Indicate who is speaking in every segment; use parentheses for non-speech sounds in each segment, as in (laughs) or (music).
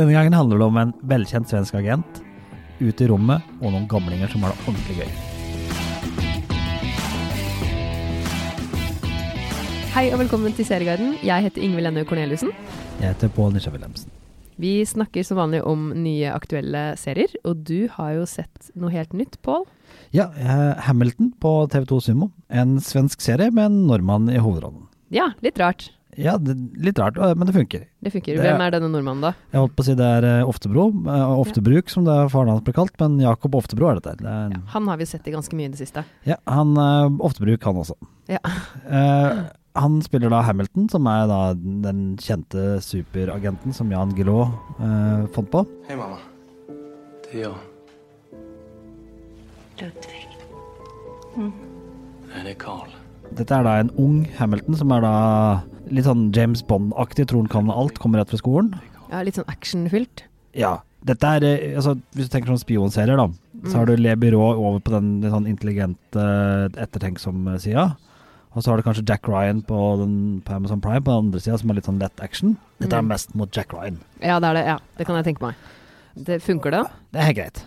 Speaker 1: Denne gangen handler det om en velkjent svensk agent ute i rommet og noen gamlinger som har det ordentlig gøy.
Speaker 2: Hei og velkommen til Serieguiden. Jeg heter Ingvild Ennø Corneliussen.
Speaker 1: Jeg heter Pål Nisja Wilhelmsen.
Speaker 2: Vi snakker som vanlig om nye aktuelle serier, og du har jo sett noe helt nytt, Pål.
Speaker 1: Ja, eh, Hamilton på TV2 Sumo. En svensk serie med en nordmann i hovedrollen.
Speaker 2: Ja, litt rart.
Speaker 1: Ja, det, litt rart, øh, men det funker.
Speaker 2: Det funker.
Speaker 1: Det-
Speaker 2: Hvem er denne nordmannen, da?
Speaker 1: Jeg holdt på å si det er eh, Oftebro, Oftebruk, Oftebruk som det er faren hans ble kalt, men Jakob Oftebro er dette. Det er,
Speaker 2: Ja, han har vi sett i ganske mye i det siste.
Speaker 1: ja, han eh, Oftebruk, han også.
Speaker 2: Ja. (laughs)
Speaker 1: Eh, han spiller da Hamilton, som er da den kjente superagenten som Jan Guillaud eh, fant på.
Speaker 3: Hei, mamma. Det er jag.
Speaker 4: Ludvig.
Speaker 3: Nej, det är Karl.
Speaker 1: Dette er da en ung Hamilton som er da litt sånn James Bond-aktig, tror han kan alt, kommer rett fra skolen.
Speaker 2: Ja, Litt sånn actionfylt.
Speaker 1: Ja. Dette er, eh, altså, Hvis du tenker sånn spionserier, da, så har du Le Byrå over på den litt sånn intelligente, ettertenksomme sida. Og så har du kanskje Jack Ryan på, den, på Amazon Prime på den andre sida, som er litt sånn lett action. Dette er
Speaker 2: Mm.
Speaker 1: mest mot Jack Ryan.
Speaker 2: Ja, det er det. Ja, Det kan jeg tenke meg. Det Funker det?
Speaker 1: Det er helt greit.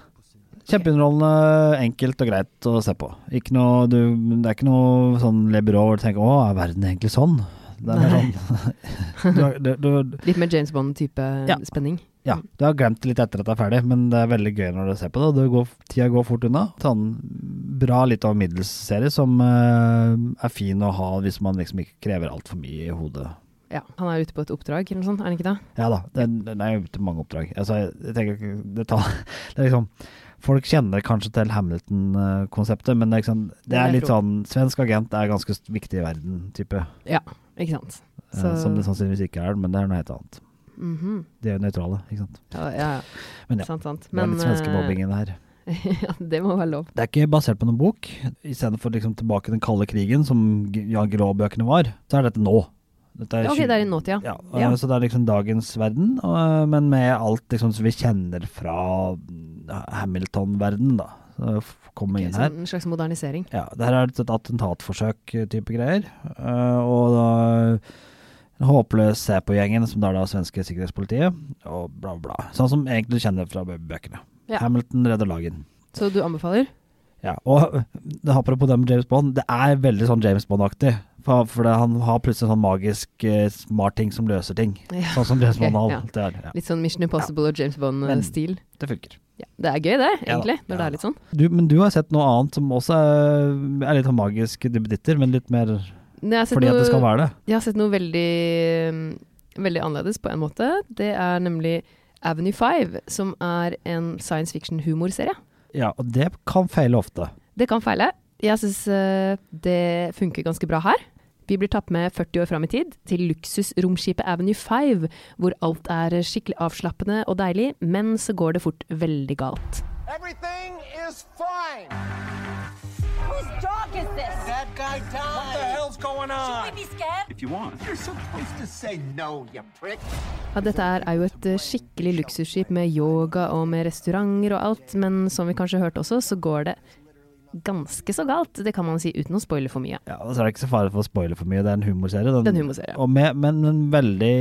Speaker 1: Kjempeunderholdende, enkelt og greit å se på. Ikke noe, du, det er ikke noe sånn Le Byrå hvor du tenker 'Å, er verden egentlig sånn?' Det er sånn (laughs) du, du, du,
Speaker 2: Litt mer James Bond-type
Speaker 1: Ja.
Speaker 2: spenning.
Speaker 1: Ja, du har glemt det litt etter at det er ferdig, men det er veldig gøy når du ser på det. det går, tida går fort unna. Sånn bra litt av middels serie som uh, er fin å ha hvis man liksom ikke krever altfor mye i hodet.
Speaker 2: Ja, Han er ute på et oppdrag eller noe sånt, er han ikke det?
Speaker 1: Ja da, den, den er ute på mange oppdrag. Altså, jeg, jeg tenker det, tar, (laughs) det er liksom Folk kjenner kanskje til Hamilton-konseptet, men det er, liksom, det er litt sånn Svensk agent er ganske viktig i verden, type.
Speaker 2: Ja, ikke sant.
Speaker 1: Eh,
Speaker 2: Så-
Speaker 1: Som det sannsynligvis ikke er, men det er noe helt annet.
Speaker 2: Mhm.
Speaker 1: De er jo nøytrale, ikke sant.
Speaker 2: Ja, ja, ja.
Speaker 1: Men ja,
Speaker 2: Sant, sant.
Speaker 1: det er litt
Speaker 2: eh,
Speaker 1: svenskemobbing i det her. (laughs)
Speaker 2: ja, det må være lov.
Speaker 1: Det er ikke basert på noen bok. Istedenfor liksom tilbake til den kalde krigen, som Jan Grå-bøkene var, så er dette nå. Dette er
Speaker 2: Ok,
Speaker 1: tjue-
Speaker 2: det er i nåtida.
Speaker 1: ja,
Speaker 2: Ja.
Speaker 1: øh, Så det er liksom dagens verden, men med alt liksom som vi kjenner fra Hamilton-verdenen, da. Komme
Speaker 2: okay,
Speaker 1: inn her.
Speaker 2: en slags modernisering.
Speaker 1: Ja, det her er et attentatforsøk-type greier. øh, og da en håpløs se-på-gjengen, som da er da svenske sikkerhetspolitiet, og bla, bla. Sånn som egentlig du kjenner fra bøkene.
Speaker 2: Ja.
Speaker 1: Hamilton redder lagen.
Speaker 2: Så du anbefaler?
Speaker 1: Ja, og (laughs) det apropos det med James Bond, det er veldig sånn James Bond-aktig. For, for det, han har plutselig sånn magisk uh, smart ting som løser ting.
Speaker 2: Ja.
Speaker 1: Sånn som James
Speaker 2: okay,
Speaker 1: Bond
Speaker 2: ja.
Speaker 1: er. Ja.
Speaker 2: Litt sånn Mission Impossible og James Bond-stil.
Speaker 1: Det funker.
Speaker 2: Ja. Det er gøy, det,
Speaker 1: Ja
Speaker 2: egentlig, når
Speaker 1: ja
Speaker 2: det er litt sånn.
Speaker 1: Du, men du har sett noe annet som også er, er litt magisk duppeditter, men litt mer fordi noe, at det skal være det.
Speaker 2: Jeg har sett noe veldig, mm, veldig annerledes på en måte. Det er nemlig Avenue 5, som er en science fiction-humorserie.
Speaker 1: Ja, og det kan feile ofte.
Speaker 2: Det kan feile. Jeg syns det funker ganske bra her. Vi blir tatt med 40 år fram i tid, til luksusromskipet Avenue 5, hvor alt er skikkelig avslappende og deilig, men så går det fort veldig galt.
Speaker 5: Everything is fine.
Speaker 4: Whose dog is this?
Speaker 5: That guy died. What the hell's going on?
Speaker 4: Should we be scared?
Speaker 5: If you want. You're supposed to say no, you prick.
Speaker 2: Ja, dette er er jo et eh, skikkelig luksusskip med yoga og med restauranter og alt, men som vi kanskje hørte også, så går det ganske så galt. Det kan man si uten å spoile for mye.
Speaker 1: Ja, så er det ikke så fare for å spoile for mye. Det er en humorserie. Den,
Speaker 2: Det er en humorserie.
Speaker 1: Og med, men en veldig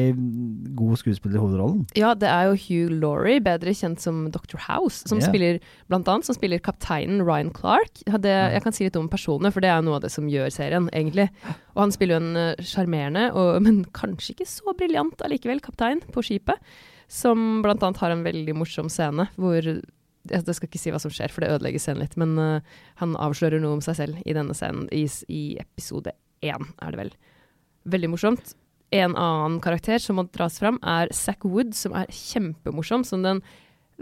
Speaker 1: god skuespiller i hovedrollen.
Speaker 2: Ja, det er jo Hugh Laurie, bedre kjent som Dr. House, som
Speaker 1: yeah.
Speaker 2: spiller blant annet som spiller kapteinen Ryan Clark. Det, jeg kan si litt om personene, for det er noe av det som gjør serien, egentlig. Og han spiller jo en eh, sjarmerende, (laughs) men kanskje ikke så briljant allikevel, kaptein på skipet. Som blant annet har en veldig morsom scene hvor jeg skal ikke si hva som skjer, for det ødelegger scenen litt, men uh, han avslører noe om seg selv i denne scenen, i, i episode én, er det vel. Veldig morsomt. En annen karakter som må dras fram, er Zack Wood, som er kjempemorsom. Som den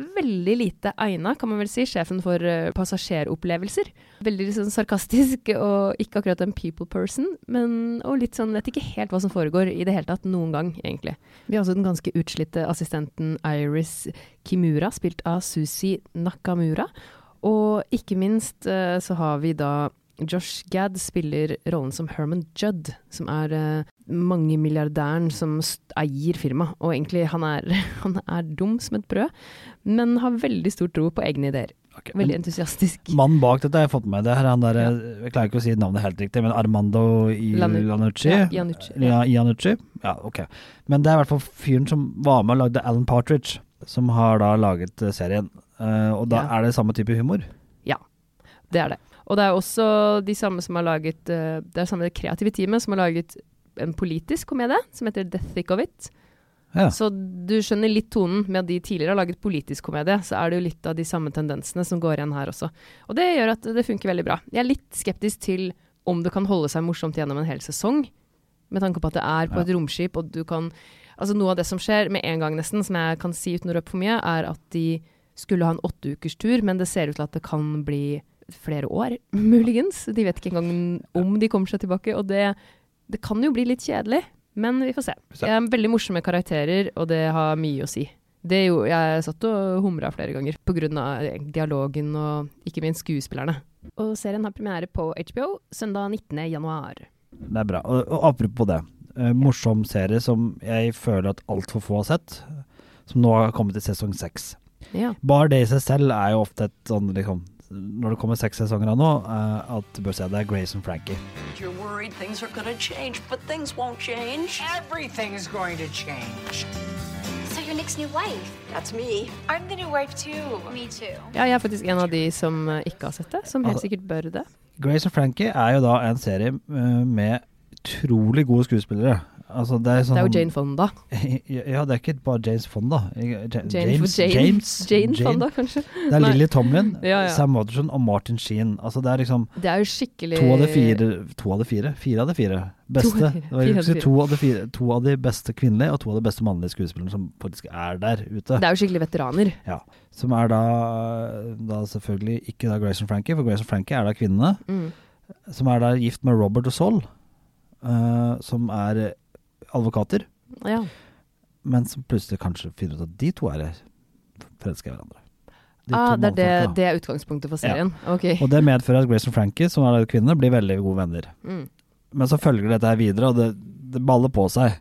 Speaker 2: veldig lite egna, kan man vel si, sjefen for eh, passasjeropplevelser. Veldig liksom sarkastisk og ikke akkurat en people person, men og litt sånn vet ikke helt hva som foregår i det hele tatt noen gang, egentlig. Vi har også den ganske utslitte assistenten Iris Kimura, spilt av Susi Nakamura. Og ikke minst eh, så har vi da Josh Gad spiller rollen som Herman Judd, som er uh, mangemilliardæren som eier firmaet. Og egentlig, han er, (laughs) han er dum som et brød, men har veldig stor tro på egne ideer.
Speaker 1: Okay,
Speaker 2: Veldig entusiastisk. (laughs)
Speaker 1: Mannen bak dette har jeg fått med. Det her er han der, Jeg klarer ikke å si navnet helt riktig, men Armando Ilanucci?
Speaker 2: Ja, Iannucci, ja.
Speaker 1: Ja, Iannucci? Ja, ok. Men det er i hvert fall fyren som var med og lagde Alan Partridge. som har da laget eh, serien. Uh, og da
Speaker 2: Ja.
Speaker 1: er det samme type humor.
Speaker 2: Ja, Det er det. Og det er også de samme som har laget eh, Det er samme kreative teamet som har laget en politisk komedie som heter The Thick of It.
Speaker 1: Ja.
Speaker 2: Så du skjønner litt tonen med at de tidligere har laget politisk komedie, så er det jo litt av de samme tendensene som går igjen her også. Og det gjør at det funker veldig bra. Jeg er litt skeptisk til om det kan holde seg morsomt gjennom en hel sesong, med tanke på at det er på
Speaker 1: Ja.
Speaker 2: et romskip, og du kan Altså noe av det som skjer med en gang nesten, som jeg kan si uten å røpe for mye, er at de skulle ha en åtteukerstur, men det ser ut til at det kan bli flere år, muligens. De vet ikke engang om de kommer seg tilbake, og det, det kan jo bli litt kjedelig. Men vi får
Speaker 1: se.
Speaker 2: Jeg er veldig morsomme karakterer, og det har mye å si. Det jo, jeg satt og humra flere ganger pga. dialogen og ikke minst skuespillerne. Og serien har premiere på HBO søndag 19. januar.
Speaker 1: Det er bra. Og, og apropos det. eh, morsom serie som jeg føler at altfor få har sett. Som nå har kommet til sesong seks.
Speaker 2: Ja.
Speaker 1: Bare det i seg selv er jo ofte et sånn liksom Når det kommer seks sesonger av nå, eh, at du bør se det er Grace and Frankie.
Speaker 6: You're worried things are gonna change, but things won't change.
Speaker 5: Everything's going to change.
Speaker 7: So your Nick's new wife?
Speaker 6: That's me.
Speaker 7: I'm the new wife too. Me too.
Speaker 2: ja, jeg er faktisk en av de som eh, ikke har sett det, som helt
Speaker 1: Altså-
Speaker 2: sikkert bør det.
Speaker 1: Grace and Frankie er jo da en serie eh, med utrolig gode skuespillere. Altså, det er sånn
Speaker 2: Det er jo Jane Fonda. (laughs)
Speaker 1: Ja, det er ikke bare James Fonda. James,
Speaker 2: Jane,
Speaker 1: James
Speaker 2: Jane Fonda, kanskje.
Speaker 1: Det er. Lily Tomlin, (laughs)
Speaker 2: Ja, ja.
Speaker 1: Sam Waterson og Martin Sheen. Altså, det er liksom
Speaker 2: Det er jo skikkelig
Speaker 1: to av de fire To av de fire? Fire av de fire beste.
Speaker 2: To av de fire.
Speaker 1: To, av de beste kvinnelige og to av de beste mannlige skuespillerne som faktisk er der ute.
Speaker 2: Det er jo skikkelig veteraner.
Speaker 1: Ja. Som er da, da selvfølgelig ikke da Grace and Frankie, for Grace and Frankie er da kvinnene.
Speaker 2: Mm.
Speaker 1: Som er da gift med Robert og Sol, Uh, som er advokater.
Speaker 2: Ja.
Speaker 1: Men som plutselig kanskje finner ut at de to er forelska i hverandre. De
Speaker 2: Ah, det, er det, det er utgangspunktet for serien? Ok.
Speaker 1: Og det medfører at Grace og Frankie, som er kvinner, blir veldig gode venner.
Speaker 2: Mm.
Speaker 1: Men så følger dette her videre, og det, det baller på seg.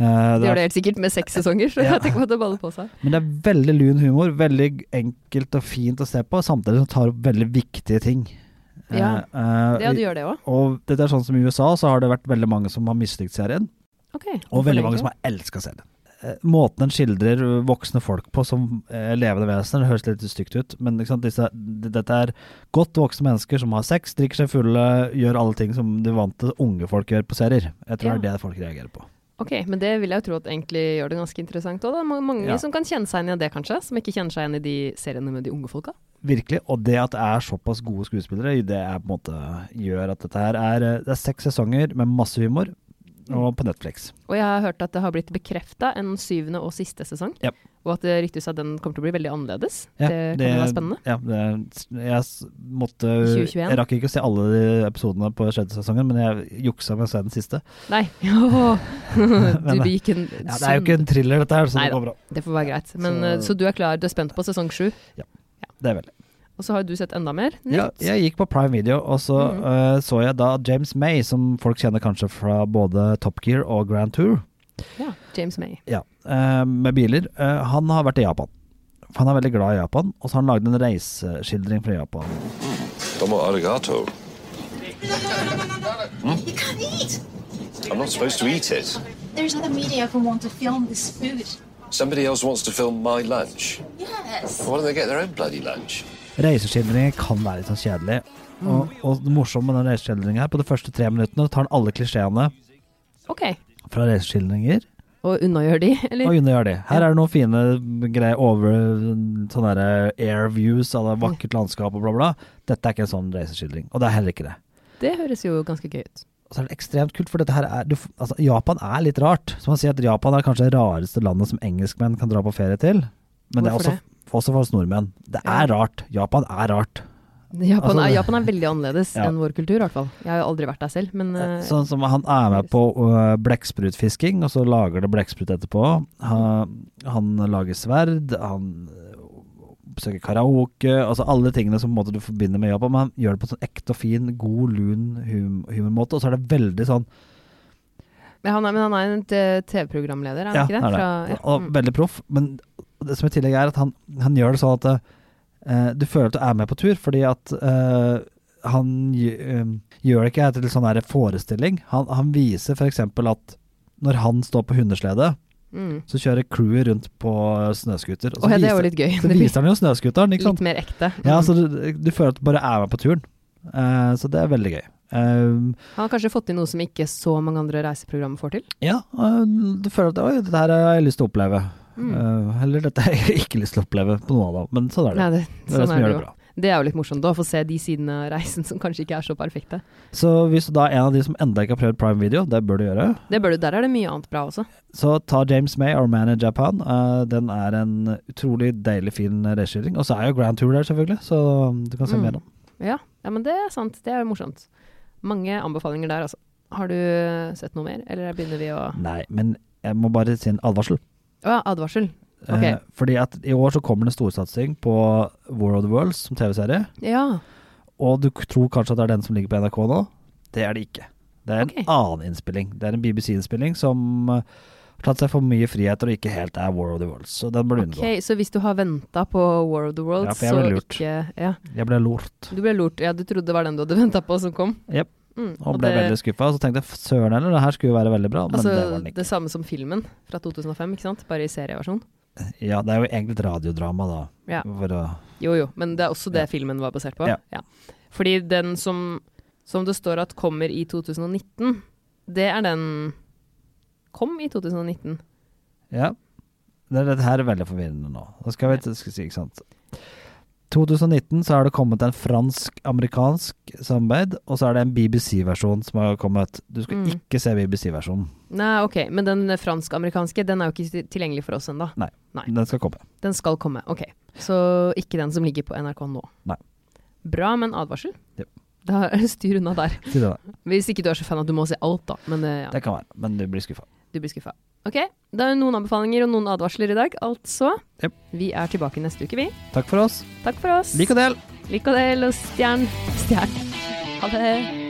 Speaker 1: Uh,
Speaker 2: Det
Speaker 1: det
Speaker 2: gjør det helt sikkert med seks sesonger, så
Speaker 1: Ja.
Speaker 2: jeg tenker på at det baller på seg.
Speaker 1: men det er veldig lun humor, veldig enkelt og fint å se på, samtidig som tar opp veldig viktige ting. Eh,
Speaker 2: Ja,
Speaker 1: eh,
Speaker 2: Det, du gjør det òg.
Speaker 1: og dette er sånn som i USA, så har det vært veldig mange som har mislikt serien,
Speaker 2: Ok.
Speaker 1: og veldig mange som har elska serien. Eh, Måten den skildrer voksne folk på som eh, levende vesener, det høres litt stygt ut, men disse, dette er godt voksne mennesker som har sex, drikker seg fulle, gjør alle ting som de vante unge folk gjør på serier. Jeg tror
Speaker 2: Ja.
Speaker 1: det er det folk reagerer på.
Speaker 2: Ok, men det vil jeg jo tro at egentlig gjør det ganske interessant òg, Mange
Speaker 1: Ja.
Speaker 2: som kan kjenne seg igjen i det, kanskje. Som ikke kjenner seg igjen i de seriene med de unge folka.
Speaker 1: Virkelig. Og det at det er såpass gode skuespillere, det er på en måte gjør at dette her er eh, Det er seks sesonger med masse humor, og på Netflix.
Speaker 2: Og jeg har hørt at det har blitt bekrefta en syvende og siste sesong.
Speaker 1: Ja.
Speaker 2: Og at det ryktes at den kommer til å bli veldig annerledes.
Speaker 1: Ja,
Speaker 2: det kan jo være spennende.
Speaker 1: Ja, det, jeg måtte
Speaker 2: 2021.
Speaker 1: Jeg rakk ikke å se alle de episodene på sjette sesongen, men jeg juksa med å se den siste.
Speaker 2: Nei, (laughs) (laughs)
Speaker 1: Men,
Speaker 2: du begikk en
Speaker 1: Ja, det er jo ikke en thriller, dette her, så
Speaker 2: Neida.
Speaker 1: det går bra.
Speaker 2: Det får være greit. Men,
Speaker 1: Så-
Speaker 2: eh, så, du er klar, du er spent på sesong sju?
Speaker 1: Det er veldig.
Speaker 2: Og så har du sett enda mer nytt.
Speaker 1: Ja, jeg gikk på Prime Video, og så
Speaker 2: mm.
Speaker 1: uh, så jeg da James May, som folk kjenner kanskje fra både Top Gear og Grand Tour.
Speaker 2: Ja, James May.
Speaker 1: Ja, uh, med biler. Uh, han har vært i Japan. For Han er veldig glad i Japan, og så har han lagd en reiseskildring fra Japan.
Speaker 8: Domo arigato.
Speaker 7: You can't eat.
Speaker 8: I'm not supposed to eat it.
Speaker 7: There's other media who want to film this food.
Speaker 8: Somebody else wants to film my lunch.
Speaker 7: Yes.
Speaker 8: Why don't they get their own bloody lunch?
Speaker 1: Reiseskildringer kan være litt sånn kjedelig. Og, og det morsomme med den reiseskildringen her, på de første tre minuttene tar han alle klisjeene
Speaker 2: Ok.
Speaker 1: fra reiseskildringer
Speaker 2: Og unnagjør de, eller?
Speaker 1: og undergjør de. Her er det noen fine greier over sånne der air views av det vakkert landskap og bla, bla. Dette er ikke en sånn reiseskildring, og det er heller ikke det.
Speaker 2: Det høres jo ganske gøy ut.
Speaker 1: Og så er det ekstremt kult, for dette her er du, altså, Japan er litt rart. Så man sier at Japan er kanskje det rareste landet som engelskmenn kan dra på ferie til. Men det er
Speaker 2: også
Speaker 1: også, også for oss nordmenn. Det er rart. Japan er rart.
Speaker 2: Japan,
Speaker 1: Altså,
Speaker 2: er, Japan er veldig annerledes
Speaker 1: Ja.
Speaker 2: enn vår kultur, i hvert fall. Jeg har jo aldri vært der selv, men eh,
Speaker 1: Sånn som han er med på uh, blekksprutfisking, og så lager det blekksprut etterpå. Han, han lager sverd, han besøker karaoke, altså alle tingene som måte, du forbinder med Japan. Men han gjør det på en sånn ekte og fin, god, lun hum humormåte. Og så er det veldig sånn
Speaker 2: men han er, men han er en TV-programleder, er han
Speaker 1: Ja,
Speaker 2: ikke
Speaker 1: er det.
Speaker 2: Fra, ja.
Speaker 1: Og
Speaker 2: mm.
Speaker 1: veldig proff. Men det som i tillegg er at han, han gjør det sånn at uh, du føler at du er med på tur, fordi at uh, han eh, gjør det ikke til sånn der forestilling. Han, han viser f.eks. at når han står på hundeslede,
Speaker 2: Mm.
Speaker 1: Så kjører crewet rundt på snøscooter. og så, oh,
Speaker 2: ja, det er jo litt gøy.
Speaker 1: Så viser han jo snøscooteren, ikke sant.
Speaker 2: Litt mer ekte.
Speaker 1: Ja,
Speaker 2: Mm.
Speaker 1: så du, du føler at du bare er med på turen. Uh, så det er veldig gøy. Um,
Speaker 2: Han har kanskje fått til noe som ikke så mange andre reiseprogrammer får til?
Speaker 1: ja, uh, du føler at oi, dette her har jeg lyst til å oppleve.
Speaker 2: Mm.
Speaker 1: Uh, eller dette har jeg ikke lyst til å oppleve på noe av det, men sånn er det.
Speaker 2: Nei, det,
Speaker 1: det er det
Speaker 2: sånn
Speaker 1: som
Speaker 2: er det jo.
Speaker 1: bra.
Speaker 2: Det er jo litt morsomt å få se de sidene av reisen som kanskje ikke er så perfekte.
Speaker 1: Så hvis du da er en av de som enda ikke har prøvd Prime Video, det bør du gjøre,
Speaker 2: Det bør du, Der er det mye annet bra også.
Speaker 1: så ta James May, Our Man in Japan. Uh, den er en utrolig deilig fin reskildring. Og så er jo Grand Tour der, selvfølgelig, så du kan se
Speaker 2: Mm.
Speaker 1: mer om.
Speaker 2: Ja, ja, men det er sant. Det er jo morsomt. Mange anbefalinger der, altså. Har du sett noe mer, eller begynner vi å
Speaker 1: Nei, men jeg må bare si en advarsel.
Speaker 2: Å ja, advarsel. Ok.
Speaker 1: Eh, fordi at i år så kommer det en storsatsing på War of the Worlds som TV-serie.
Speaker 2: Ja.
Speaker 1: Og du k- tror kanskje at det er den som ligger på NRK nå. Det er det ikke. Det er en
Speaker 2: Ok.
Speaker 1: annen innspilling. Det er en BBC-innspilling som eh, har tatt seg for mye friheter og ikke helt er War of the Worlds. Så den bør du unngå.
Speaker 2: Ok, Så hvis du har venta på War of the Worlds,
Speaker 1: Ja, for jeg
Speaker 2: så
Speaker 1: ble lurt.
Speaker 2: ikke Ja,
Speaker 1: Jeg ble lort
Speaker 2: du ble lurt. Ja, du trodde det var den du hadde (laughs) venta på som kom?
Speaker 1: Jep.
Speaker 2: Mm,
Speaker 1: og ble veldig skuffa. Så tenkte jeg søren heller, det her skulle jo være veldig bra, men
Speaker 2: Altså,
Speaker 1: det ikke.
Speaker 2: det samme som filmen fra 2005, ikke sant? Bare i serieversjon.
Speaker 1: Ja, det er jo egentlig et radiodrama, da.
Speaker 2: Ja.
Speaker 1: Å
Speaker 2: Jo jo, men det er også det
Speaker 1: Ja.
Speaker 2: filmen var basert på.
Speaker 1: Ja.
Speaker 2: Fordi den som, som det står at kommer i 2019, det er den Kom i 2019.
Speaker 1: Ja. Det, dette her er veldig forvirrende nå. Da skal vi skal si, ikke sant. 2019 så har det kommet en fransk-amerikansk samarbeid, og så er det en BBC-versjon som har kommet. Du skal
Speaker 2: Mm.
Speaker 1: ikke se BBC-versjonen.
Speaker 2: Nei, ok, men den fransk-amerikanske, den er jo ikke tilgjengelig for oss ennå. Nei.
Speaker 1: Den skal komme.
Speaker 2: Den skal komme, ok. Så ikke den som ligger på NRK nå.
Speaker 1: Nei.
Speaker 2: Bra, men advarsel.
Speaker 1: Yep.
Speaker 2: Da styr unna der. Hvis ikke du er så fan at du må se alt, da. Men eh, ja,
Speaker 1: Det kan være, men du blir skuffa.
Speaker 2: du blir skuffa. Ok, det er noen anbefalinger og noen advarsler i dag, altså.
Speaker 1: Yep.
Speaker 2: Vi er tilbake neste uke, vi.
Speaker 1: Takk for oss.
Speaker 2: Takk for oss.
Speaker 1: Lik og del!
Speaker 2: Lik og del og stjern. Stjern. Ha det.